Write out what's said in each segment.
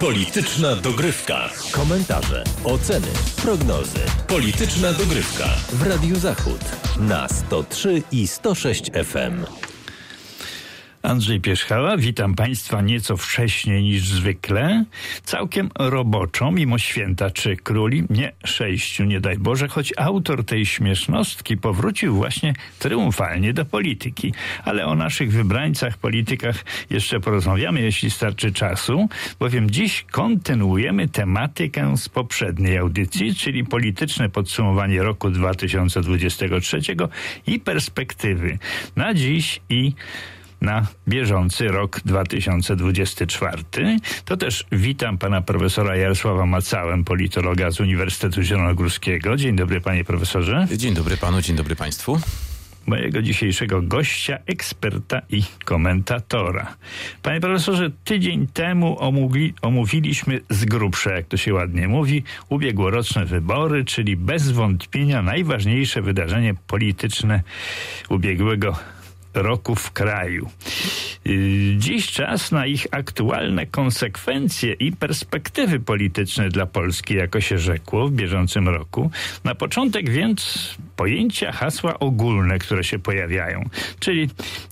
Polityczna dogrywka. Komentarze, oceny, prognozy. Polityczna dogrywka w Radiu Zachód na 103 i 106 FM. Andrzej Pierzchała, witam Państwa nieco wcześniej niż zwykle. Całkiem roboczo, mimo święta czy króli, nie sześciu, nie daj Boże, choć autor tej śmiesznostki powrócił właśnie triumfalnie do polityki. Ale o naszych wybrańcach, politykach jeszcze porozmawiamy, jeśli starczy czasu, bowiem dziś kontynuujemy tematykę z poprzedniej audycji, czyli polityczne podsumowanie roku 2023 i perspektywy na dziś i na bieżący rok 2024. To też witam pana profesora Jarosława Macałem, politologa z Uniwersytetu Zielonogórskiego. Dzień dobry panie profesorze. Dzień dobry panu, dzień dobry państwu mojego dzisiejszego gościa, eksperta i komentatora. Panie profesorze, tydzień temu omówi, omówiliśmy z grubsza, jak to się ładnie mówi, ubiegłoroczne wybory, czyli bez wątpienia najważniejsze wydarzenie polityczne ubiegłego roku w kraju. Y, dziś czas na ich aktualne konsekwencje i perspektywy polityczne dla Polski, jako się rzekło w bieżącym roku. Na początek więc pojęcia, hasła ogólne, które się pojawiają, czyli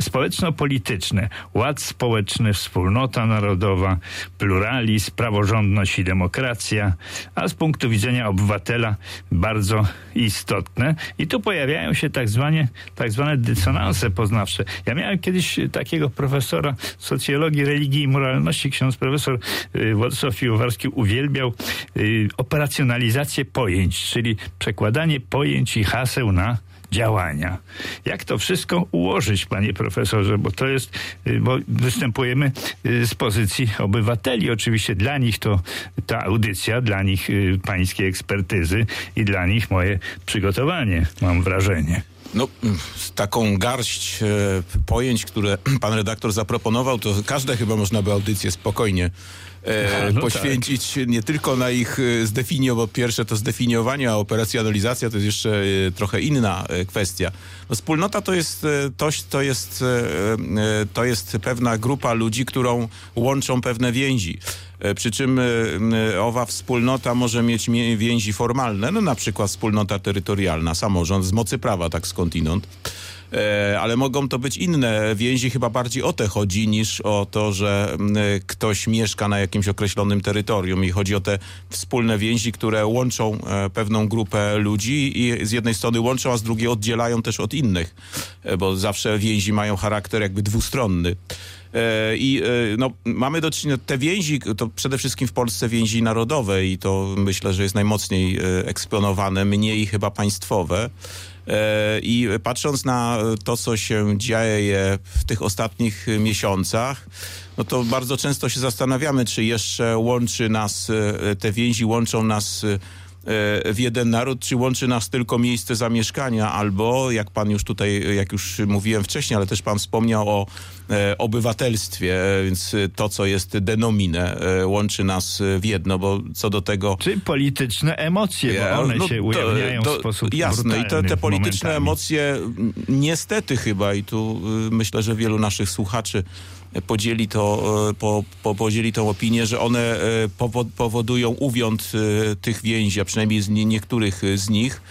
społeczno-polityczne, ład społeczny, wspólnota narodowa, pluralizm, praworządność i demokracja, a z punktu widzenia obywatela bardzo istotne. I tu pojawiają się tak zwane, tak zwane dysonanse poznawcze. Ja miałem kiedyś takiego profesora socjologii, religii i moralności, ksiądz profesor y, Władysław Piłowarski uwielbiał y, operacjonalizację pojęć, czyli przekładanie pojęć i haseł na działania. Jak to wszystko ułożyć, panie profesorze, bo to jest, y, bo występujemy z pozycji obywateli. Oczywiście dla nich to ta audycja, dla nich pańskie ekspertyzy i dla nich moje przygotowanie, mam wrażenie. No, z taką garść e, pojęć, które pan redaktor zaproponował, to każde chyba można by audycję spokojnie e, no poświęcić tak. nie tylko na ich e, zdefiniowanie, bo pierwsze to zdefiniowanie, a operacjonalizacja to jest jeszcze e, trochę inna e, kwestia. No, wspólnota to jest, to, to, jest, to jest pewna grupa ludzi, którą łączą pewne więzi. Przy czym owa wspólnota może mieć więzi formalne, no na przykład wspólnota terytorialna, samorząd z mocy prawa, tak skądinąd. E, ale mogą to być inne więzi. Chyba bardziej o te chodzi niż o to, że ktoś mieszka na jakimś określonym terytorium i chodzi o te wspólne więzi, które łączą e, pewną grupę ludzi i z jednej strony łączą, a z drugiej oddzielają też od innych, e, bo zawsze więzi mają charakter jakby dwustronny. I no, mamy do czynienia, te więzi, to przede wszystkim w Polsce więzi narodowe i to myślę, że jest najmocniej eksponowane, mniej chyba państwowe. E, I patrząc na to, co się dzieje w tych ostatnich miesiącach, no to bardzo często się zastanawiamy, czy jeszcze łączy nas, e, te więzi łączą nas w jeden naród, czy łączy nas tylko miejsce zamieszkania, albo jak pan już tutaj, jak już mówiłem wcześniej, ale też pan wspomniał o e, obywatelstwie, więc to, co jest denomine, e, łączy nas w jedno, bo co do tego... Czy polityczne emocje, bo one no, się ujawniają to, w sposób Jasne, i te, te polityczne momentami. emocje niestety chyba, i tu y, myślę, że wielu naszych słuchaczy podzieli, to, e, po, po, podzieli tą opinię, że one e, powodują uwiąd e, tych więzi, a przynajmniej z niektórych z nich,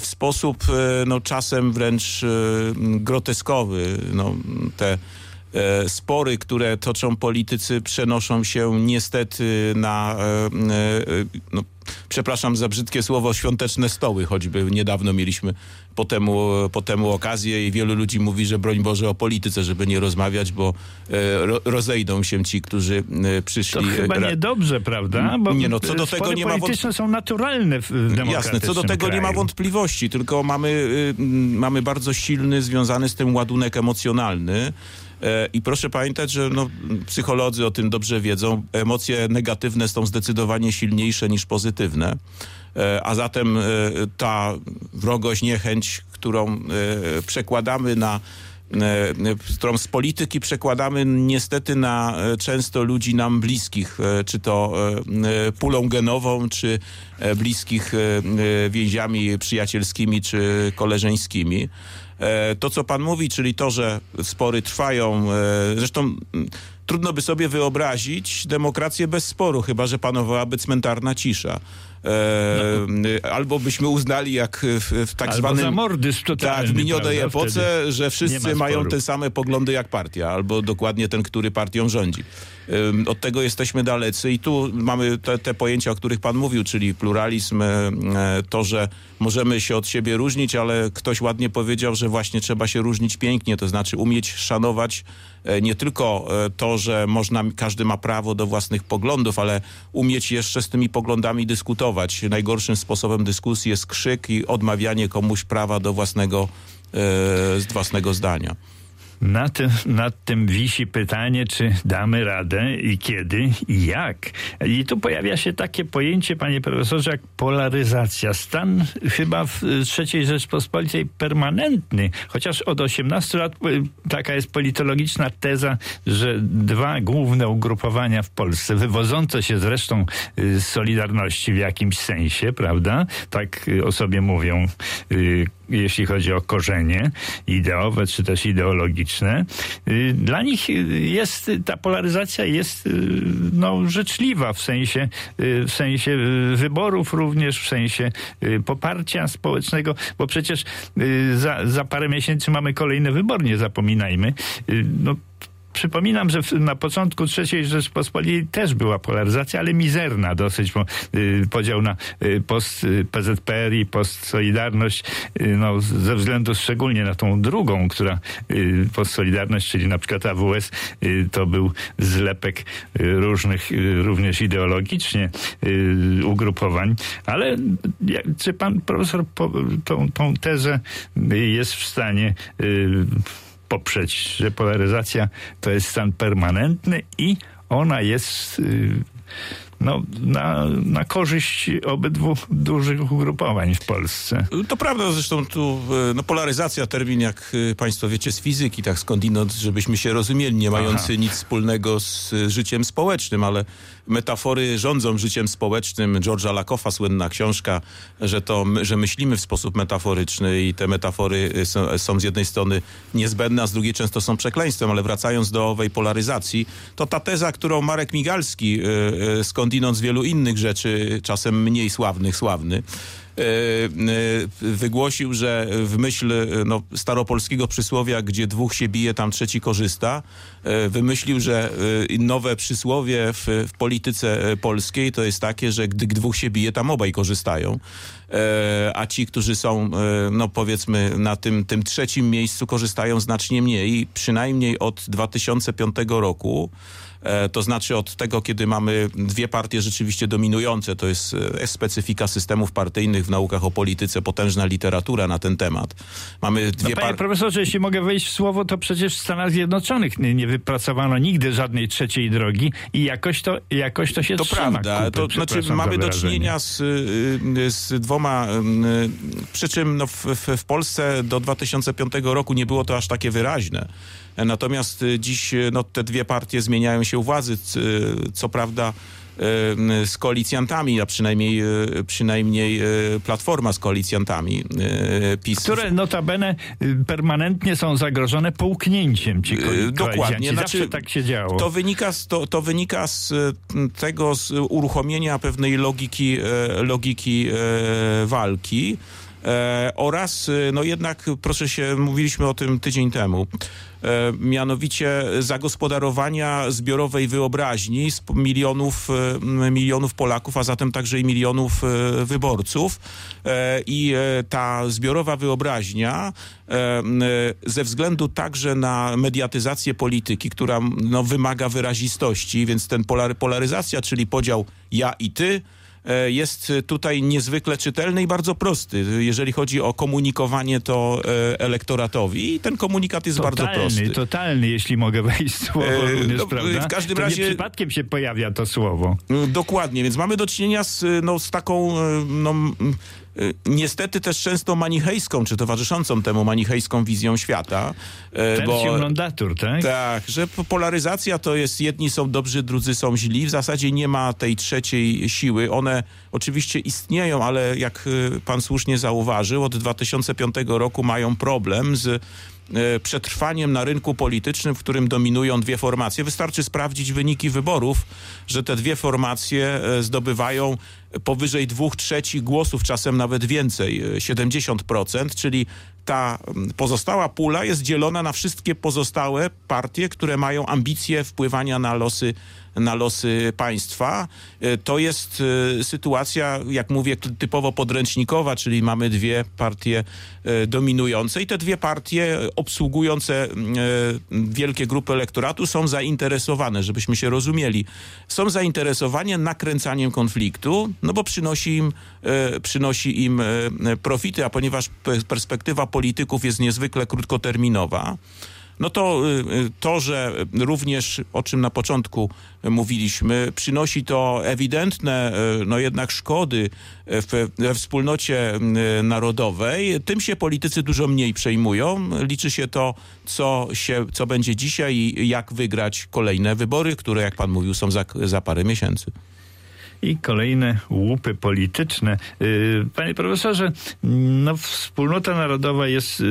w sposób no, czasem wręcz groteskowy. No, te spory, które toczą politycy, przenoszą się niestety na no, przepraszam za brzydkie słowo, świąteczne stoły, choćby niedawno mieliśmy po temu, po temu okazję i wielu ludzi mówi, że broń Boże o polityce, żeby nie rozmawiać, bo e, ro, rozejdą się ci, którzy e, przyszli. To chyba niedobrze, prawda? Bo nie, no, co do tego nie ma polityczne są naturalne w demokratycznym Jasne, co do tego kraju. nie ma wątpliwości, tylko mamy, y, mamy bardzo silny, związany z tym ładunek emocjonalny. E, I proszę pamiętać, że no, psycholodzy o tym dobrze wiedzą. Emocje negatywne są zdecydowanie silniejsze niż pozytywne. E, a zatem e, ta wrogość, niechęć, którą przekładamy na którą z polityki przekładamy niestety na często ludzi nam bliskich, czy to pulą genową, czy bliskich więziami przyjacielskimi, czy koleżeńskimi. To, co pan mówi, czyli to, że spory trwają, zresztą trudno by sobie wyobrazić demokrację bez sporu, chyba że panowałaby cmentarna cisza. E. Albo byśmy uznali, jak w, w tak albo zwanym... zamordyzm Tak, w minionej epoce, Wtedy że wszyscy mają te same poglądy jak partia, albo dokładnie ten, który partią rządzi. Od tego jesteśmy dalecy i tu mamy te, te pojęcia, o których pan mówił, czyli pluralizm, e, to, że możemy się od siebie różnić, ale ktoś ładnie powiedział, że właśnie trzeba się różnić pięknie, to znaczy umieć szanować e, nie tylko e, to, że można, każdy ma prawo do własnych poglądów, ale umieć jeszcze z tymi poglądami dyskutować. Najgorszym sposobem dyskusji jest krzyk i odmawianie komuś prawa do własnego, e, własnego zdania. Na tym, nad tym wisi pytanie, czy damy radę i kiedy i jak. I tu pojawia się takie pojęcie, panie profesorze, jak polaryzacja. Stan chyba w III Rzeczpospolitej permanentny, chociaż od 18 lat y, taka jest politologiczna teza, że dwa główne ugrupowania w Polsce, wywodzące się zresztą y, z Solidarności w jakimś sensie, prawda? Tak y, o sobie mówią jeśli chodzi o korzenie ideowe czy też ideologiczne. Y, dla nich jest ta polaryzacja jest y, no, życzliwa w sensie, y, w sensie wyborów również, w sensie poparcia społecznego, bo przecież za, za parę miesięcy mamy kolejne wybory, nie zapominajmy. No, Przypominam, że na początku III Rzeczpospolitej też była polaryzacja, ale mizerna dosyć, bo y, podział na y, post y, PZPR i post Solidarność, no, ze względu szczególnie na tą drugą, która post Solidarność, czyli na przykład AWS, to był zlepek różnych, również ideologicznie ugrupowań. Ale czy pan profesor tą, tą tezę jest w stanie poprzeć, że polaryzacja to jest stan permanentny i ona jest y, no, na, na korzyść obydwu dużych ugrupowań w Polsce. To prawda, zresztą tu e, no, polaryzacja, termin jak e, państwo wiecie z fizyki, tak skądinąd, żebyśmy się rozumieli, nie mający Aha. nic wspólnego z życiem społecznym, ale metafory rządzą życiem społecznym. George'a Lakoffa, słynna książka, że, to, że myślimy w sposób metaforyczny i te metafory e, są, są z jednej strony niezbędne, a z drugiej często są przekleństwem, ale wracając do owej polaryzacji, to ta teza, którą Marek Migalski skąd skądinąd z wielu innych rzeczy, czasem mniej sławnych, sławny, e, e, wygłosił, że w myśl no, staropolskiego przysłowia, gdzie dwóch się bije, tam trzeci korzysta, e, wymyślił, że nowe przysłowie w, w polityce polskiej to jest takie, że gdy dwóch się bije, tam obaj korzystają. A ci, którzy są, no powiedzmy, na tym, tym trzecim miejscu korzystają znacznie mniej, przynajmniej od 2005 roku. E, to znaczy od tego, kiedy mamy dwie partie rzeczywiście dominujące, to jest e, specyfika systemów partyjnych w naukach o polityce, potężna literatura na ten temat. Mamy dwie no, Panie profesorze, jeśli mogę wejść w słowo, to przecież w Stanach Zjednoczonych nie, nie wypracowano nigdy żadnej trzeciej drogi i jakoś to, jakoś to się to trzyma. Prawda. Kupy, to znaczy mamy do czynienia z, y, z dwoma, y, przy czym no w, w Polsce do 2005 roku nie było to aż takie wyraźne. Natomiast y, dziś y, no, te dwie partie zmieniają się u władzy. Y, co prawda z koalicjantami, a przynajmniej, przynajmniej Platforma z koalicjantami PiS. Które notabene permanentnie są zagrożone połknięciem ci Dokładnie. Znaczy, tak się działo. To wynika, z, to, to wynika z tego z uruchomienia pewnej logiki, logiki walki. E, oraz, no jednak, proszę się, mówiliśmy o tym tydzień temu, E, mianowicie zagospodarowania zbiorowej wyobraźni milionów, e, milionów Polaków, a zatem także i milionów e, wyborców. I ta zbiorowa wyobraźnia ze względu także na mediatyzację polityki, która no, wymaga wyrazistości, więc ten polaryzacja, czyli podział ja i ty, E, jest tutaj niezwykle czytelny i bardzo prosty, jeżeli chodzi o komunikowanie to e, elektoratowi. I ten komunikat jest totalny, bardzo prosty. Totalny, jeśli mogę wejść słowo e, również, no, prawda? W każdym to razie... Nie przypadkiem się pojawia to słowo. Dokładnie, więc mamy do czynienia z, no, z taką no, niestety też często manichejską, czy towarzyszącą temu manichejską wizją świata. Y, bo, non tak? Tak, że polaryzacja to jest jedni są dobrzy, drudzy są źli. W zasadzie nie ma tej trzeciej siły. One oczywiście istnieją, ale jak y, pan słusznie zauważył, od 2005 roku mają problem z przetrwaniem na rynku politycznym, w którym dominują dwie formacje. Wystarczy sprawdzić wyniki wyborów, że te dwie formacje zdobywają powyżej dwóch trzecich głosów, czasem nawet więcej, 70%, czyli ta pozostała pula jest dzielona na wszystkie pozostałe partie, które mają ambicje wpływania na losy na losy państwa. E, to jest e, sytuacja, jak mówię, typowo podręcznikowa, czyli mamy dwie partie e, dominujące i te dwie partie obsługujące wielkie grupy elektoratu są zainteresowane, żebyśmy się rozumieli, są zainteresowane nakręcaniem konfliktu, no bo przynosi im, przynosi im profity, a ponieważ perspektywa polityków jest niezwykle krótkoterminowa, no to to, że również, o czym na początku mówiliśmy, przynosi to ewidentne no jednak szkody w, we wspólnocie narodowej, tym się politycy dużo mniej przejmują. Liczy się to, co, się, co będzie dzisiaj i jak wygrać kolejne wybory, które, jak pan mówił, są za, za parę miesięcy i kolejne łupy polityczne. Y, panie profesorze, no wspólnota narodowa jest y,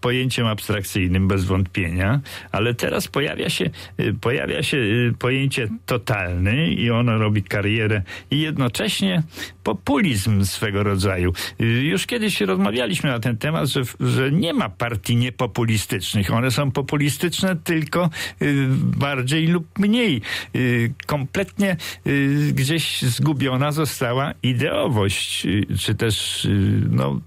pojęciem abstrakcyjnym bez wątpienia, ale teraz pojawia się, y, pojawia się pojęcie totalny i ono robi karierę i jednocześnie populizm swego rodzaju. Już kiedyś rozmawialiśmy na ten temat, że, że nie ma partii niepopulistycznych. One są populistyczne tylko bardziej lub mniej. Kompletnie gdzie gdzieś zgubiona została ideowość, y, czy też, y, no,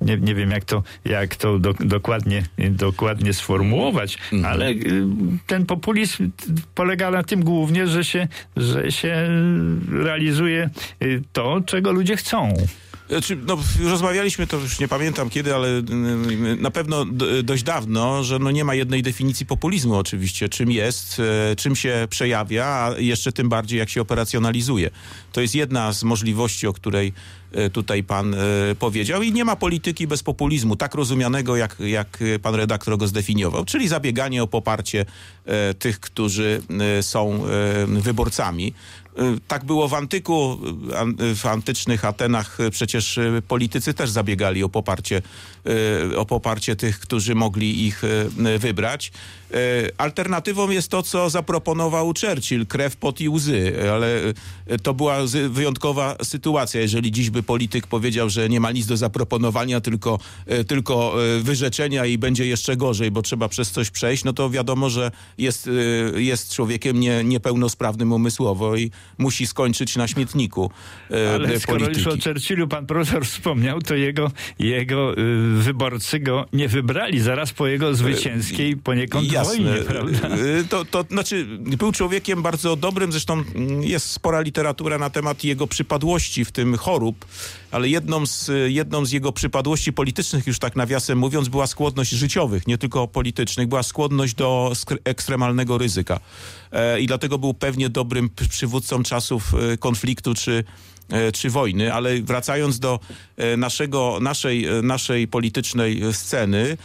nie, nie wiem jak to, jak to do, dokładnie, dokładnie sformułować, mhm. ale y, ten populizm polega na tym głównie, że się, że się realizuje to, czego ludzie chcą. Znaczy, no, rozmawialiśmy to już nie pamiętam kiedy, ale na pewno dość dawno, że no nie ma jednej definicji populizmu oczywiście, czym jest, e, czym się przejawia, a jeszcze tym bardziej jak się operacjonalizuje. To jest jedna z możliwości, o której e, tutaj pan e, powiedział i nie ma polityki bez populizmu, tak rozumianego jak, jak pan redaktor go zdefiniował, czyli zabieganie o poparcie tych, którzy są wyborcami. Tak było w antyku, w antycznych Atenach przecież politycy też zabiegali o poparcie, o poparcie tych, którzy mogli ich wybrać. Alternatywą jest to, co zaproponował Churchill, krew, pot i łzy, ale to była wyjątkowa sytuacja. Jeżeli dziś by polityk powiedział, że nie ma nic do zaproponowania, tylko, tylko wyrzeczenia i będzie jeszcze gorzej, bo trzeba przez coś przejść, no to wiadomo, że jest, jest człowiekiem nie, niepełnosprawnym umysłowo i musi skończyć na śmietniku e, Ale skoro polityki. już o Churchillu pan profesor wspomniał, to jego, jego y, wyborcy go nie wybrali zaraz po jego zwycięskiej poniekąd Jasne. wojnie, prawda? E, to, to znaczy, był człowiekiem bardzo dobrym, zresztą jest spora literatura na temat jego przypadłości, w tym chorób, ale jedną z, jedną z jego przypadłości politycznych, już tak nawiasem mówiąc, była skłonność życiowych, nie tylko politycznych, była skłonność do ekstremalnego ryzyka. E, I dlatego był pewnie dobrym przywódcą czasów e, konfliktu czy e, czy wojny, ale wracając do naszego, naszej, naszej politycznej sceny,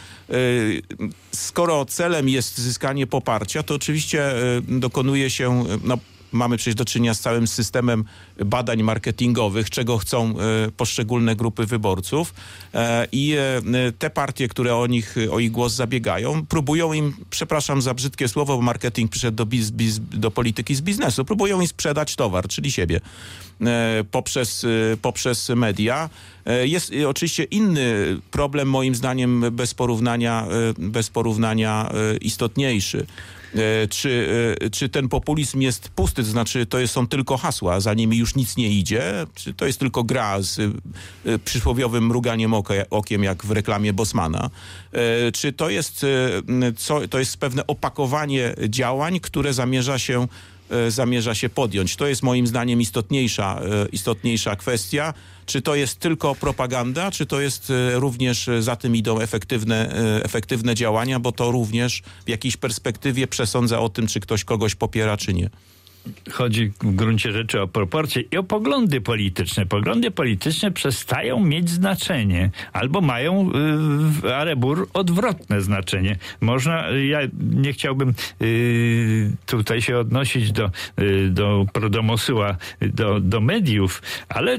skoro celem jest zyskanie poparcia, to oczywiście dokonuje się no, mamy przecież do czynienia z całym systemem badań marketingowych, czego chcą e, poszczególne grupy wyborców e, i e, te partie, które o nich, o ich głos zabiegają, próbują im, przepraszam za brzydkie słowo, bo marketing przyszedł do, biz, biz, do polityki z biznesu, próbują im sprzedać towar, czyli siebie poprzez, poprzez media. Jest oczywiście inny problem, moim zdaniem, bez porównania, bez porównania istotniejszy. E, czy, e, czy ten populizm jest pusty, to znaczy to są tylko hasła, za nimi już nic nie idzie, czy to jest tylko gra z e, przysłowiowym mruganiem okiem, jak w reklamie Bosmana, czy to jest, co, to jest pewne opakowanie działań, które zamierza się zamierza się podjąć. To jest moim zdaniem istotniejsza, istotniejsza kwestia czy to jest tylko propaganda, czy to jest e, również e, za tym idą efektywne, e, efektywne działania, bo to również w jakiejś perspektywie przesądza o tym, czy ktoś kogoś popiera, czy nie. Chodzi w gruncie rzeczy o proporcje i o poglądy polityczne. Poglądy polityczne przestają mieć znaczenie albo mają w Arebur odwrotne znaczenie. Można, ja nie chciałbym tutaj się odnosić do, do Prodomosyła, do, do mediów, ale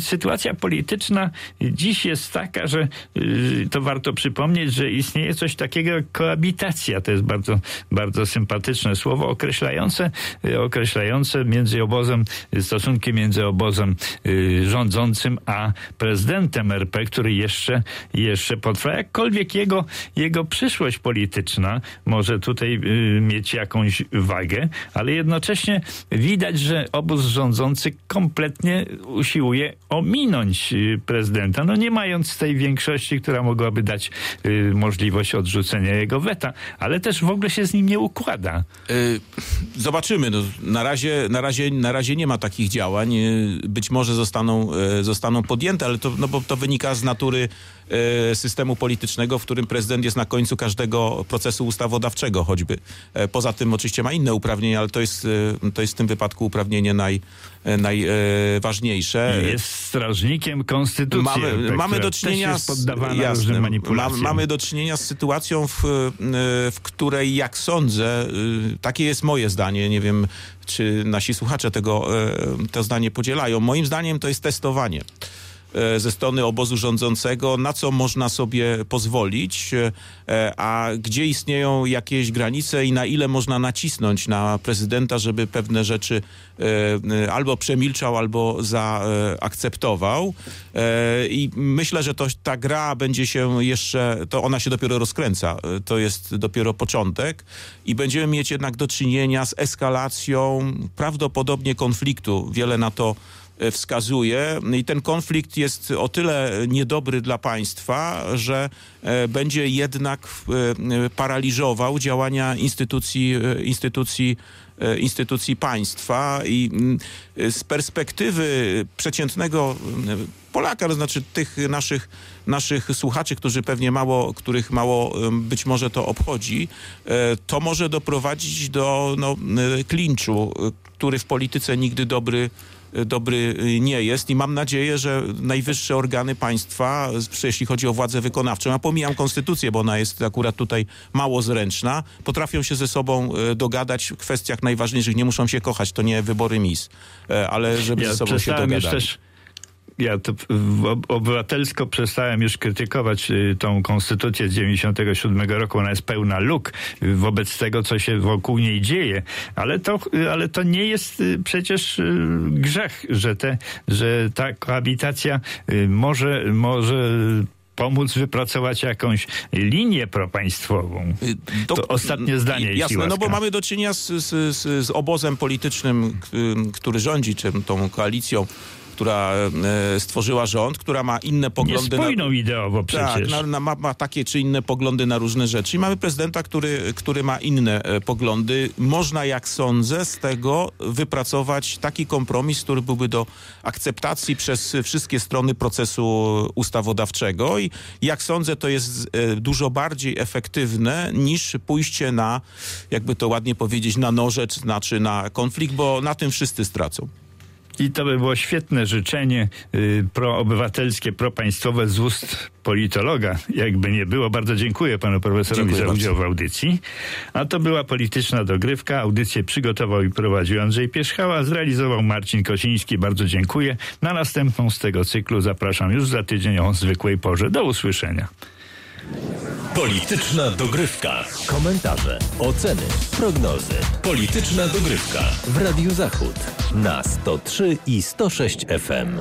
sytuacja polityczna dziś jest taka, że to warto przypomnieć, że istnieje coś takiego jak koabitacja. To jest bardzo, bardzo sympatyczne słowo określające, określające między obozem, stosunki między obozem rządzącym a prezydentem RP, który jeszcze, jeszcze potrwa. Jakkolwiek jego, jego przyszłość polityczna może tutaj mieć jakąś wagę, ale jednocześnie widać, że obóz rządzący kompletnie usiłuje ominąć prezydenta, no nie mając tej większości, która mogłaby dać możliwość odrzucenia jego weta, ale też w ogóle się z nim nie układa. Zobaczymy. No, na, razie, na, razie, na razie nie ma takich działań. Być może zostaną, zostaną podjęte, ale to, no bo to wynika z natury systemu politycznego, w którym prezydent jest na końcu każdego procesu ustawodawczego choćby. Poza tym oczywiście ma inne uprawnienia, ale to jest, to jest w tym wypadku uprawnienie naj, najważniejsze. Jest strażnikiem konstytucji. Mamy, mamy do czynienia z, jasne, mamy, mamy do czynienia z sytuacją, w, w której jak sądzę, takie jest moje zdanie, nie wiem czy nasi słuchacze tego to zdanie podzielają. Moim zdaniem to jest testowanie ze strony obozu rządzącego, na co można sobie pozwolić, a gdzie istnieją jakieś granice i na ile można nacisnąć na prezydenta, żeby pewne rzeczy albo przemilczał, albo zaakceptował. I myślę, że to, ta gra będzie się jeszcze, to ona się dopiero rozkręca. To jest dopiero początek i będziemy mieć jednak do czynienia z eskalacją prawdopodobnie konfliktu. Wiele na to wskazuje. I ten konflikt jest o tyle niedobry dla państwa, że będzie jednak paraliżował działania instytucji, instytucji instytucji państwa. I z perspektywy przeciętnego Polaka, to znaczy tych naszych, naszych słuchaczy, którzy pewnie mało, których mało być może to obchodzi, to może doprowadzić do no, klinczu, który w polityce nigdy dobry dobry nie jest i mam nadzieję, że najwyższe organy państwa, jeśli chodzi o władzę wykonawczą, ja pomijam konstytucję, bo ona jest akurat tutaj mało zręczna, potrafią się ze sobą dogadać w kwestiach najważniejszych. Nie muszą się kochać, to nie wybory mis, ale żeby ja ze sobą się dogadali. Też ja to obywatelsko przestałem już krytykować tą konstytucję z 97 roku. Ona jest pełna luk wobec tego, co się wokół niej dzieje. Ale to, ale to nie jest przecież grzech, że, te, że ta kohabitacja może, może pomóc wypracować jakąś linię propaństwową. To, to ostatnie zdanie, Jasne, no bo mamy do czynienia z, z, z, z obozem politycznym, który rządzi czym, tą koalicją która e, stworzyła rząd, która ma inne poglądy. Niespójną na, ideowo przecież. Tak, na, na, ma, ma, takie czy inne poglądy na różne rzeczy. I mamy prezydenta, który, który ma inne e, poglądy. Można, jak sądzę, z tego wypracować taki kompromis, który byłby do akceptacji przez wszystkie strony procesu ustawodawczego. I jak sądzę, to jest e, dużo bardziej efektywne niż pójście na, jakby to ładnie powiedzieć, na noże, znaczy na konflikt, bo na tym wszyscy stracą. I to by było świetne życzenie y, proobywatelskie, propaństwowe z ust politologa. Jakby nie było, bardzo dziękuję panu profesorowi dziękuję za udział bardzo. w audycji. A to była polityczna dogrywka. Audycję przygotował i prowadził Andrzej Pierzchała, zrealizował Marcin Kosiński. Bardzo dziękuję. Na następną z tego cyklu zapraszam już za tydzień o zwykłej porze. Do usłyszenia. Polityczna dogrywka. Komentarze, oceny, prognozy. Polityczna dogrywka w Radiu Zachód na 103 i 106 FM.